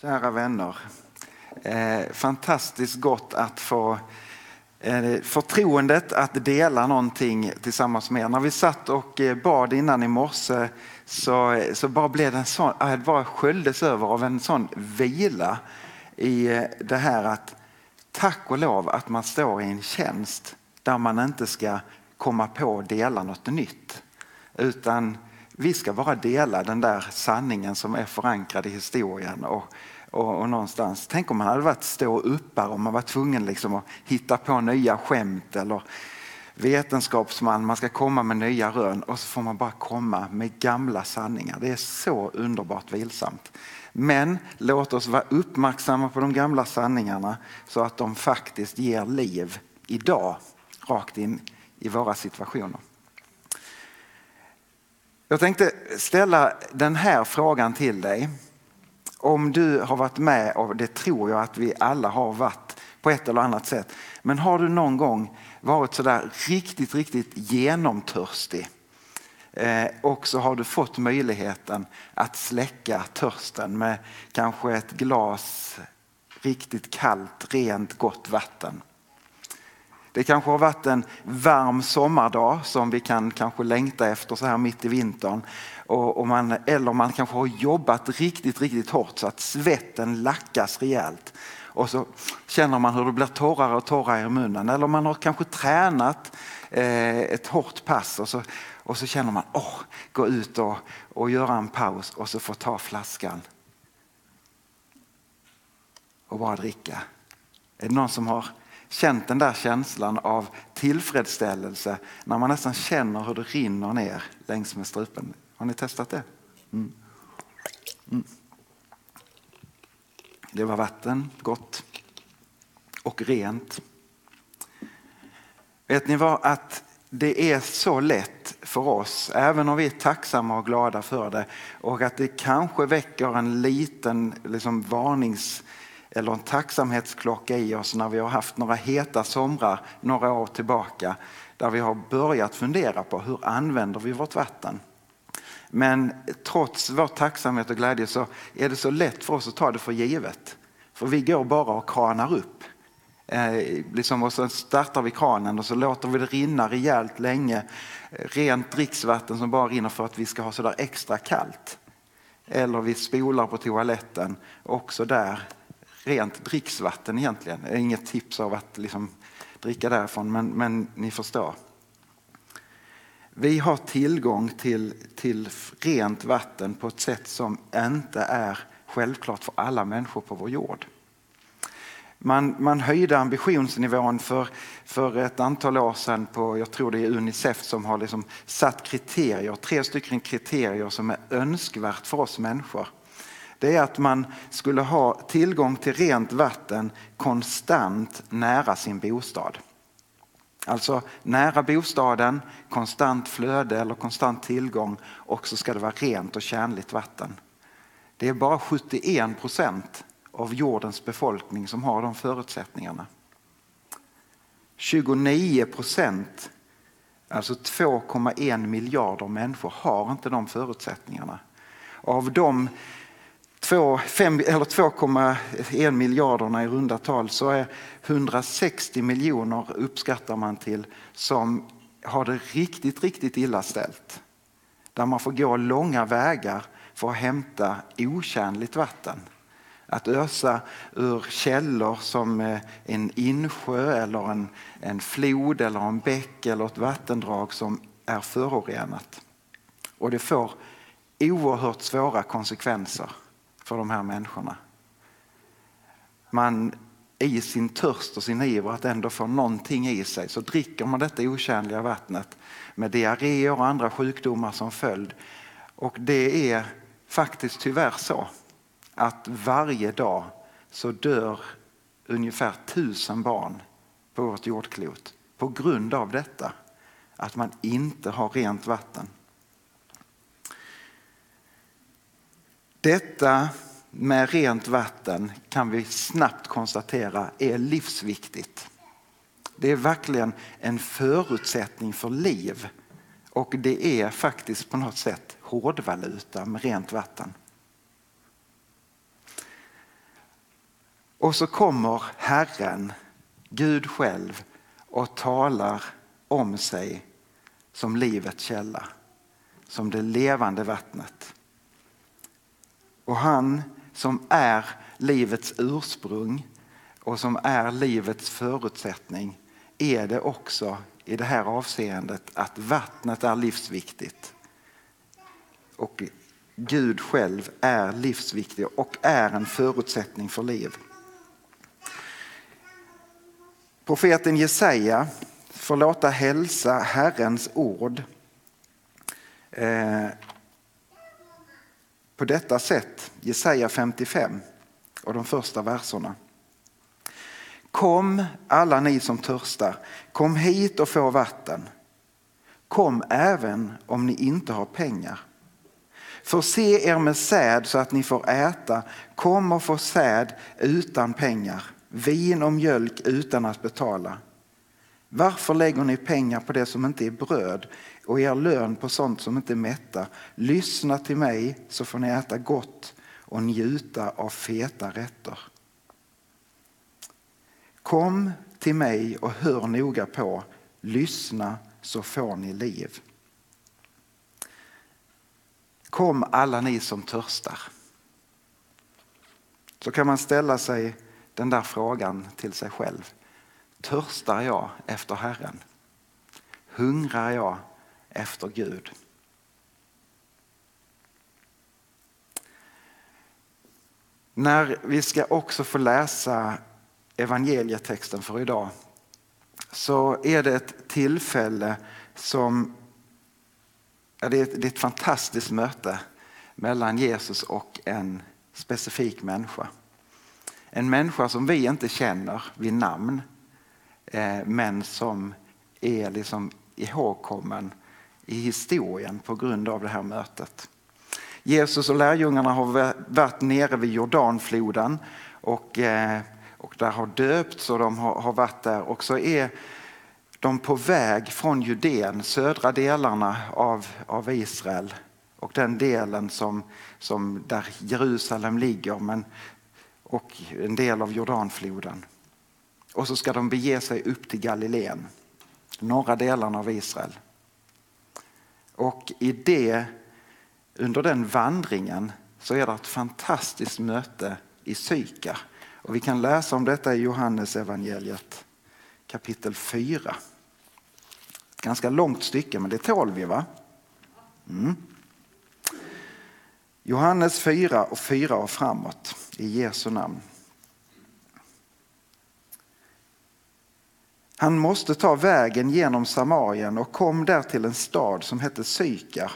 Kära vänner, eh, fantastiskt gott att få eh, förtroendet att dela någonting tillsammans med er. När vi satt och eh, bad innan i morse så, så bara blev det en sån, eh, jag bara sköljdes över av en sån vila i eh, det här att tack och lov att man står i en tjänst där man inte ska komma på och dela något nytt. Utan vi ska bara dela den där sanningen som är förankrad i historien och, och, och någonstans. Tänk om man hade varit stå uppare och man var tvungen liksom att hitta på nya skämt eller vetenskapsman, man ska komma med nya rön och så får man bara komma med gamla sanningar. Det är så underbart vilsamt. Men låt oss vara uppmärksamma på de gamla sanningarna så att de faktiskt ger liv idag, rakt in i våra situationer. Jag tänkte ställa den här frågan till dig. Om du har varit med, och det tror jag att vi alla har varit på ett eller annat sätt. Men har du någon gång varit sådär riktigt, riktigt genomtörstig eh, och så har du fått möjligheten att släcka törsten med kanske ett glas riktigt kallt, rent, gott vatten. Det kanske har varit en varm sommardag som vi kan kanske längta efter så här mitt i vintern. Och, och man, eller man kanske har jobbat riktigt, riktigt hårt så att svetten lackas rejält. Och så känner man hur det blir torrare och torrare i munnen. Eller man har kanske tränat eh, ett hårt pass och så, och så känner man, åh, oh, gå ut och, och göra en paus och så få ta flaskan. Och bara dricka. Är det någon som har känt den där känslan av tillfredsställelse när man nästan känner hur det rinner ner längs med strupen. Har ni testat det? Mm. Mm. Det var vatten, gott och rent. Vet ni vad? Att det är så lätt för oss, även om vi är tacksamma och glada för det och att det kanske väcker en liten liksom, varnings eller en tacksamhetsklocka i oss när vi har haft några heta somrar några år tillbaka där vi har börjat fundera på hur använder vi vårt vatten. Men trots vår tacksamhet och glädje så är det så lätt för oss att ta det för givet. För vi går bara och kranar upp. Eh, liksom, och så startar vi kranen och så låter vi det rinna rejält länge. Eh, rent dricksvatten som bara rinner för att vi ska ha sådär extra kallt. Eller vi spolar på toaletten, också där rent dricksvatten egentligen. Det är inget tips av att liksom dricka därifrån, men, men ni förstår. Vi har tillgång till, till rent vatten på ett sätt som inte är självklart för alla människor på vår jord. Man, man höjde ambitionsnivån för, för ett antal år sedan på, jag tror det är Unicef som har liksom satt kriterier, tre stycken kriterier som är önskvärt för oss människor det är att man skulle ha tillgång till rent vatten konstant nära sin bostad. Alltså nära bostaden, konstant flöde eller konstant tillgång och så ska det vara rent och tjänligt vatten. Det är bara 71 procent av jordens befolkning som har de förutsättningarna. 29 procent, alltså 2,1 miljarder människor har inte de förutsättningarna. Av de 2,1 miljarderna i runda tal så är 160 miljoner uppskattar man till som har det riktigt, riktigt illa ställt. Där man får gå långa vägar för att hämta otjänligt vatten. Att ösa ur källor som eh, en insjö eller en, en flod eller en bäck eller ett vattendrag som är förorenat. Och det får oerhört svåra konsekvenser för de här människorna. Man i sin törst och sin iver att ändå få någonting i sig så dricker man detta otjänliga vattnet med diarréer och andra sjukdomar som följd. Och det är faktiskt tyvärr så att varje dag så dör ungefär tusen barn på vårt jordklot på grund av detta, att man inte har rent vatten. Detta med rent vatten kan vi snabbt konstatera är livsviktigt. Det är verkligen en förutsättning för liv och det är faktiskt på något sätt hårdvaluta med rent vatten. Och så kommer Herren, Gud själv och talar om sig som livets källa, som det levande vattnet. Och han som är livets ursprung och som är livets förutsättning är det också i det här avseendet att vattnet är livsviktigt. Och Gud själv är livsviktig och är en förutsättning för liv. Profeten Jesaja får låta hälsa Herrens ord eh, på detta sätt, Jesaja 55 och de första verserna. Kom alla ni som törstar, kom hit och få vatten. Kom även om ni inte har pengar. Förse er med säd så att ni får äta, kom och få säd utan pengar, vin och mjölk utan att betala. Varför lägger ni pengar på det som inte är bröd och er lön på sånt som inte mättar? Lyssna till mig så får ni äta gott och njuta av feta rätter. Kom till mig och hör noga på, lyssna så får ni liv. Kom alla ni som törstar. Så kan man ställa sig den där frågan till sig själv. Törstar jag efter Herren? Hungrar jag efter Gud? När vi ska också få läsa evangelietexten för idag så är det ett tillfälle som ja, det, är ett, det är ett fantastiskt möte mellan Jesus och en specifik människa. En människa som vi inte känner vid namn Eh, men som är liksom ihågkommen i historien på grund av det här mötet. Jesus och lärjungarna har varit nere vid Jordanfloden och eh, och där har döpts och de har, har varit där. Och så är de på väg från Judeen, södra delarna av, av Israel och den delen som, som där Jerusalem ligger men, och en del av Jordanfloden. Och så ska de bege sig upp till Galileen, norra delarna av Israel. Och i det, under den vandringen så är det ett fantastiskt möte i Syka. och vi kan läsa om detta i Johannes evangeliet kapitel 4. Ganska långt stycke, men det tål vi va? Mm. Johannes 4 och 4 och framåt i Jesu namn. Han måste ta vägen genom Samarien och kom där till en stad som hette Sykar,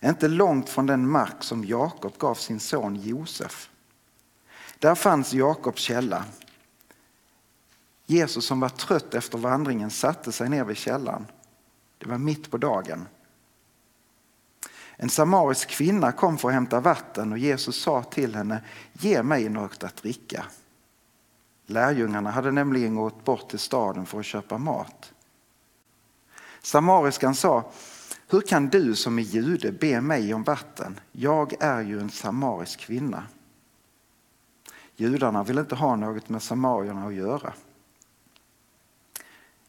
inte långt från den mark som Jakob gav sin son Josef. Där fanns Jakobs källa. Jesus som var trött efter vandringen satte sig ner vid källan. Det var mitt på dagen. En samarisk kvinna kom för att hämta vatten och Jesus sa till henne, ge mig något att dricka. Lärjungarna hade nämligen gått bort till staden för att köpa mat. Samariskan sa, hur kan du som är jude be mig om vatten? Jag är ju en samarisk kvinna. Judarna vill inte ha något med samarierna att göra.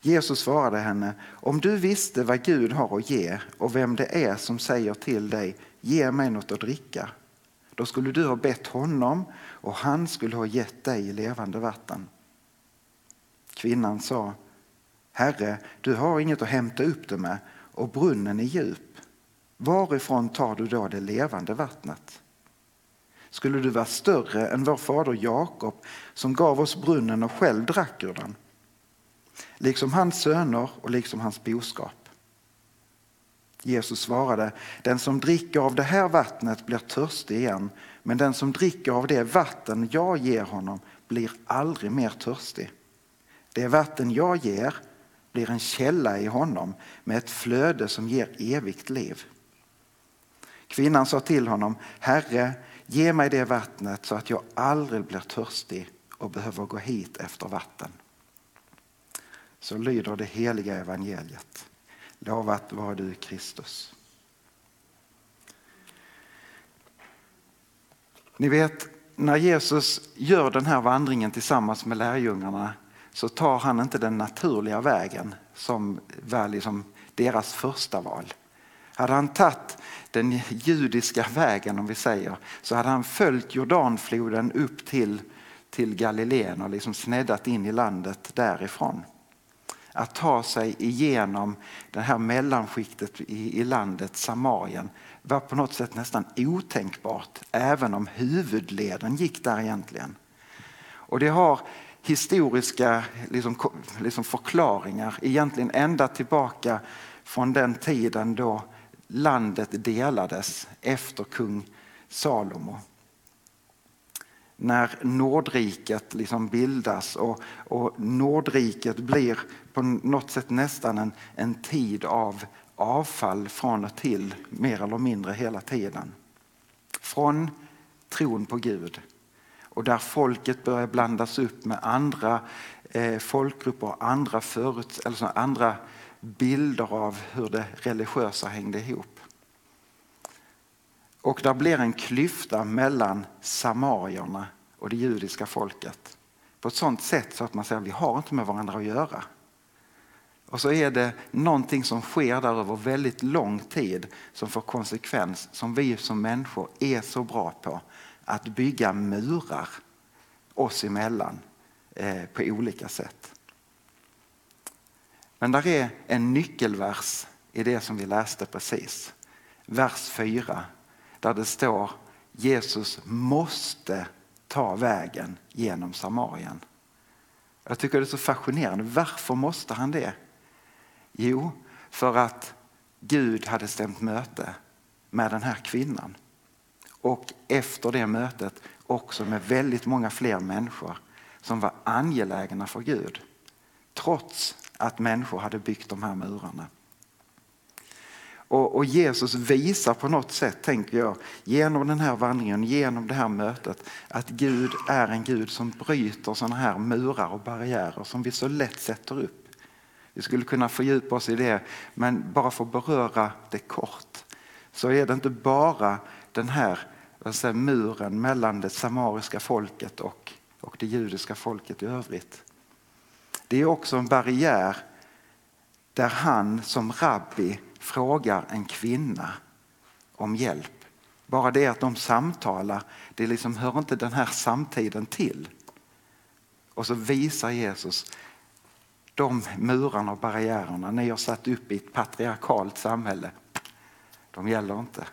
Jesus svarade henne, om du visste vad Gud har att ge och vem det är som säger till dig, ge mig något att dricka. Då skulle du ha bett honom och han skulle ha gett dig levande vatten. Kvinnan sa, Herre, du har inget att hämta upp det med och brunnen är djup. Varifrån tar du då det levande vattnet? skulle du vara större än vår fader Jakob som gav oss brunnen och själv drack ur den. Liksom hans söner och liksom hans boskap. Jesus svarade, den som dricker av det här vattnet blir törstig igen, men den som dricker av det vatten jag ger honom blir aldrig mer törstig. Det vatten jag ger blir en källa i honom med ett flöde som ger evigt liv. Kvinnan sa till honom, Herre, ge mig det vattnet så att jag aldrig blir törstig och behöver gå hit efter vatten. Så lyder det heliga evangeliet. Lovat var du Kristus. Ni vet, när Jesus gör den här vandringen tillsammans med lärjungarna så tar han inte den naturliga vägen som var liksom deras första val. Hade han tagit den judiska vägen om vi säger så hade han följt Jordanfloden upp till, till Galileen och liksom sneddat in i landet därifrån. Att ta sig igenom det här mellanskiktet i, i landet Samarien var på något sätt nästan otänkbart även om huvudleden gick där egentligen. Och det har historiska liksom, liksom förklaringar egentligen ända tillbaka från den tiden då landet delades efter kung Salomo. När Nordriket liksom bildas och, och Nordriket blir på något sätt nästan en, en tid av avfall från och till mer eller mindre hela tiden. Från tron på Gud och där folket börjar blandas upp med andra eh, folkgrupper och andra, förut, alltså andra bilder av hur det religiösa hängde ihop. Och där blir en klyfta mellan samarierna och det judiska folket på ett sådant sätt så att man säger att vi har inte med varandra att göra. Och så är det någonting som sker där över väldigt lång tid som får konsekvens som vi som människor är så bra på att bygga murar oss emellan eh, på olika sätt. Men där är en nyckelvers i det som vi läste precis. Vers 4 där det står Jesus måste ta vägen genom Samarien. Jag tycker det är så fascinerande. Varför måste han det? Jo, för att Gud hade stämt möte med den här kvinnan. Och efter det mötet också med väldigt många fler människor som var angelägna för Gud. Trots att människor hade byggt de här murarna. Och, och, Jesus visar på något sätt, tänker jag, genom den här vandringen, genom det här mötet, att Gud är en Gud som bryter sådana här murar och barriärer som vi så lätt sätter upp. Vi skulle kunna fördjupa oss i det, men bara för att beröra det kort, så är det inte bara den här säga, muren mellan det samariska folket och, och det judiska folket i övrigt. Det är också en barriär där han som rabbi frågar en kvinna om hjälp. Bara det att de samtalar, det liksom hör inte den här samtiden till. Och så visar Jesus de murarna och barriärerna ni har satt upp i ett patriarkalt samhälle, de gäller inte.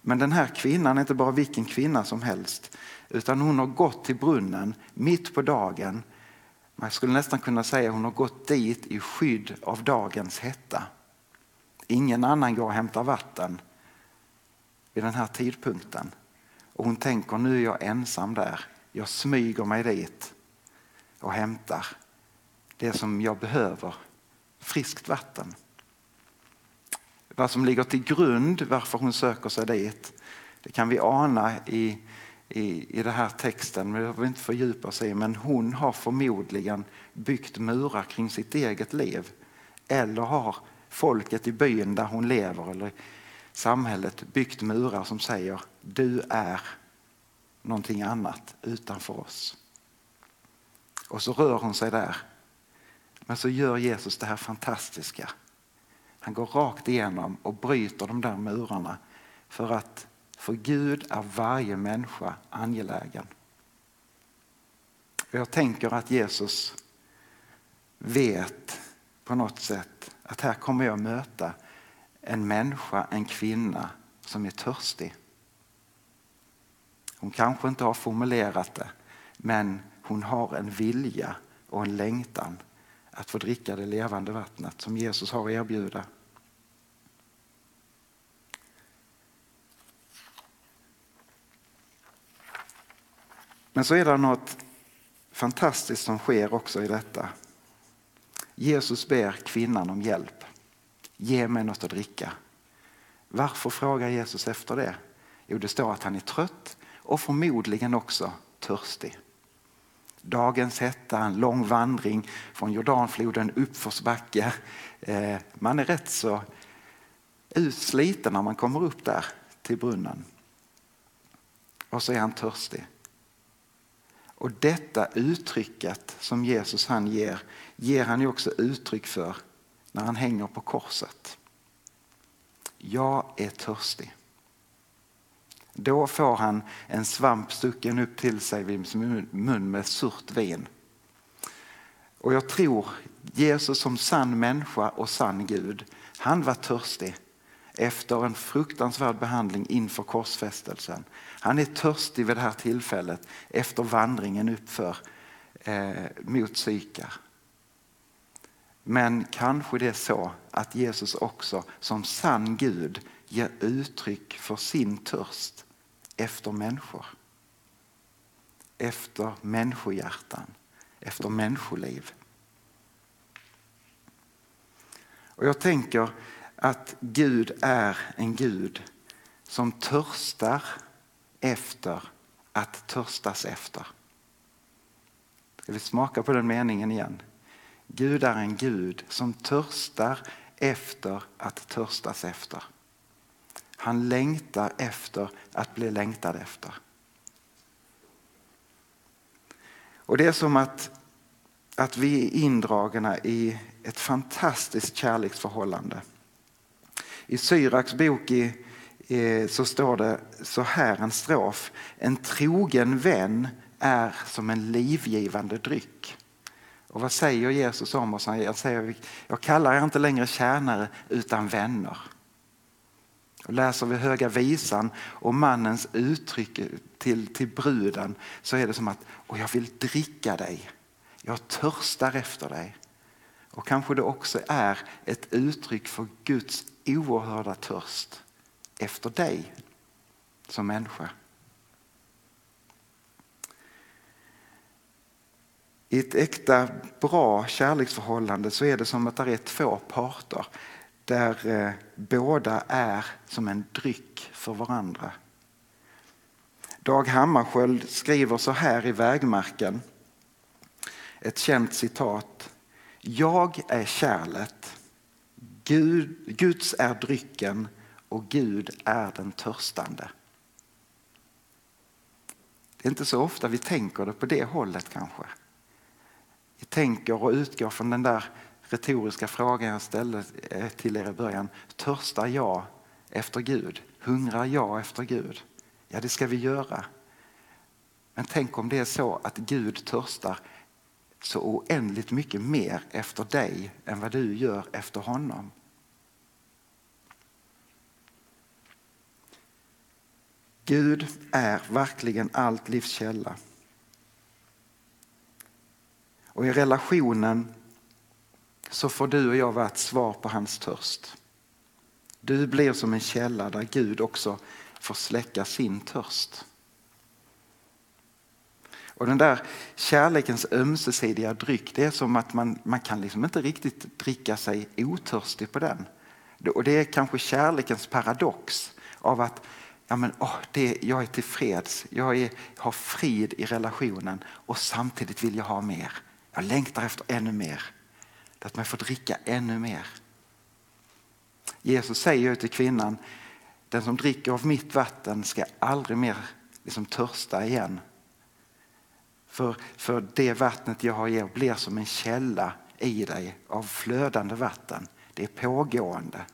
Men den här kvinnan är inte bara vilken kvinna som helst utan hon har gått till brunnen mitt på dagen. Man skulle nästan kunna säga hon har gått dit i skydd av dagens hetta. Ingen annan går och hämtar vatten vid den här tidpunkten. Och hon tänker nu är jag ensam där. Jag smyger mig dit och hämtar det som jag behöver, friskt vatten. Vad som ligger till grund varför hon söker sig dit, det kan vi ana i, i, i den här texten, men det behöver vi inte fördjupa oss i. Men hon har förmodligen byggt murar kring sitt eget liv. Eller har folket i byn där hon lever eller samhället byggt murar som säger du är någonting annat utanför oss. Och så rör hon sig där. Men så gör Jesus det här fantastiska. Han går rakt igenom och bryter de där murarna för att för Gud är varje människa angelägen. Jag tänker att Jesus vet på något sätt att här kommer jag möta en människa, en kvinna som är törstig. Hon kanske inte har formulerat det men hon har en vilja och en längtan att få dricka det levande vattnet som Jesus har att erbjuda. Men så är det något fantastiskt som sker också i detta. Jesus ber kvinnan om hjälp. Ge mig något att dricka. Varför frågar Jesus efter det? Jo, det står att han är trött och förmodligen också törstig. Dagens hetta, en lång vandring från Jordanfloden uppförsbacke. Eh, man är rätt så utsliten när man kommer upp där till brunnen. Och så är han törstig. Och detta uttrycket som Jesus han ger, ger han ju också uttryck för när han hänger på korset. Jag är törstig. Då får han en svamp stucken upp till sig vid sin mun med surt vin. Och jag tror Jesus som sann människa och sann Gud, han var törstig efter en fruktansvärd behandling inför korsfästelsen. Han är törstig vid det här tillfället efter vandringen uppför eh, mot Sykar. Men kanske det är så att Jesus också som sann Gud ger uttryck för sin törst efter människor. Efter människohjärtan, efter människoliv. Och jag tänker att Gud är en Gud som törstar efter att törstas efter. Ska vi smaka på den meningen igen? Gud är en Gud som törstar efter att törstas efter. Han längtar efter att bli längtad efter. Och Det är som att, att vi är indragna i ett fantastiskt kärleksförhållande. I Syraks bok i, i, så står det så här en strof. En trogen vän är som en livgivande dryck. Och vad säger Jesus om oss? Han säger, jag kallar er inte längre tjänare utan vänner. Och läser vi Höga visan och mannens uttryck till, till bruden så är det som att och jag vill dricka dig. Jag törstar efter dig. Och kanske det också är ett uttryck för Guds oerhörda törst efter dig som människa. I ett äkta bra kärleksförhållande så är det som att det är två parter där eh, båda är som en dryck för varandra. Dag Hammarskjöld skriver så här i Vägmarken, ett känt citat. Jag är kärlet, Gud, Guds är drycken och Gud är den törstande. Det är inte så ofta vi tänker det på det hållet kanske. Vi tänker och utgår från den där retoriska frågan jag ställde eh, till er i början. Törstar jag efter Gud? Hungrar jag efter Gud? Ja, det ska vi göra. Men tänk om det är så att Gud törstar så oändligt mycket mer efter dig än vad du gör efter honom. Gud är verkligen allt livs källa. Och i relationen så får du och jag vara ett svar på hans törst. Du blir som en källa där Gud också får släcka sin törst. Och den där kärlekens ömsesidiga dryck, det är som att man, man kan liksom inte riktigt dricka sig otörstig på den. Och det är kanske kärlekens paradox av att ja men, oh, det, jag är tillfreds, jag är, har frid i relationen och samtidigt vill jag ha mer. Jag längtar efter ännu mer. Att man får dricka ännu mer. Jesus säger till kvinnan, den som dricker av mitt vatten ska aldrig mer liksom törsta igen. För, för det vattnet jag har ger blir som en källa i dig av flödande vatten. Det är pågående.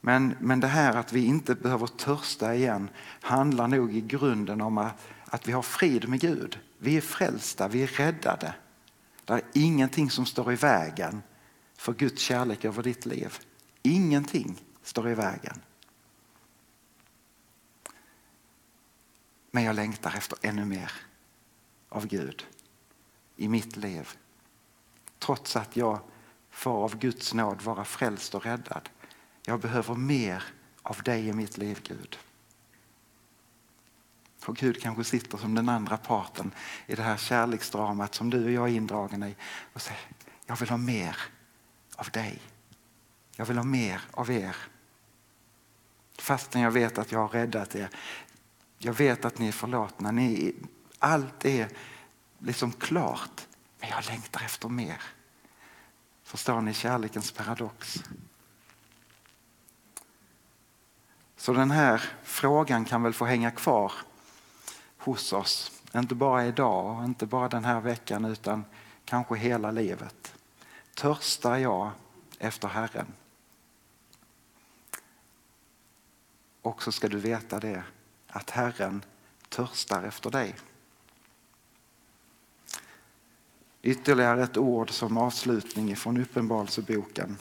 Men, men det här att vi inte behöver törsta igen handlar nog i grunden om att, att vi har frid med Gud. Vi är frälsta, vi är räddade. Det är ingenting som står i vägen för Guds kärlek över ditt liv. Ingenting står i vägen. Men jag längtar efter ännu mer av Gud i mitt liv. trots att jag får av Guds nåd vara frälst och räddad. Jag behöver mer av dig i mitt liv Gud. Och Gud kanske sitter som den andra parten i det här kärleksdramat som du och jag är indragna i och säger jag vill ha mer av dig. Jag vill ha mer av er. Fastän jag vet att jag har räddat er. Jag vet att ni är förlåtna. Ni, allt är liksom klart. Men jag längtar efter mer. Förstår ni kärlekens paradox? Så den här frågan kan väl få hänga kvar hos oss. Inte bara idag och inte bara den här veckan utan kanske hela livet. Törstar jag efter Herren? Och så ska du veta det att Herren törstar efter dig. Ytterligare ett ord som avslutning från Uppenbarelseboken,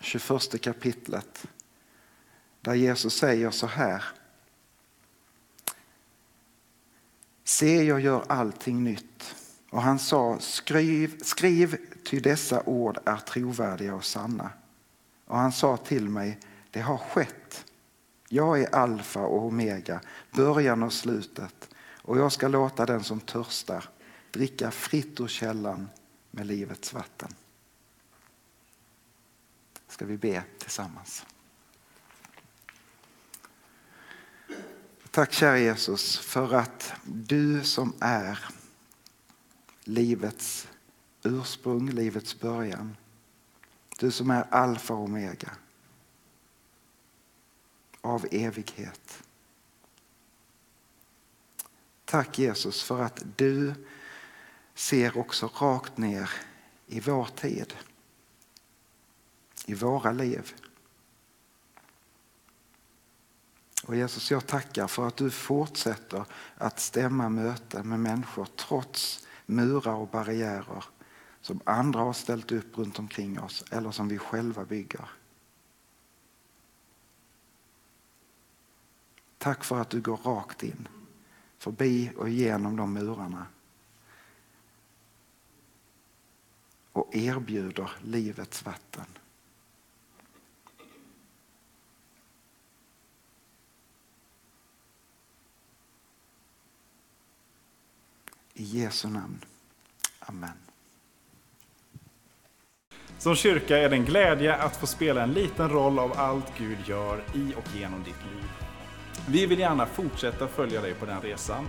21 kapitlet, där Jesus säger så här. Se, jag gör allting nytt. Och han sa, skriv, skriv ty dessa ord är trovärdiga och sanna. Och han sa till mig, det har skett. Jag är alfa och omega, början och slutet. Och jag ska låta den som törstar dricka fritt ur källan med livets vatten. Ska vi be tillsammans. Tack kära Jesus för att du som är livets ursprung, livets början. Du som är alfa och omega av evighet. Tack Jesus för att du ser också rakt ner i vår tid, i våra liv. Och Jesus, jag tackar för att du fortsätter att stämma möten med människor trots murar och barriärer som andra har ställt upp runt omkring oss eller som vi själva bygger. Tack för att du går rakt in, förbi och genom de murarna och erbjuder livets vatten. I Jesu namn. Amen. Som kyrka är det en glädje att få spela en liten roll av allt Gud gör i och genom ditt liv. Vi vill gärna fortsätta följa dig på den resan.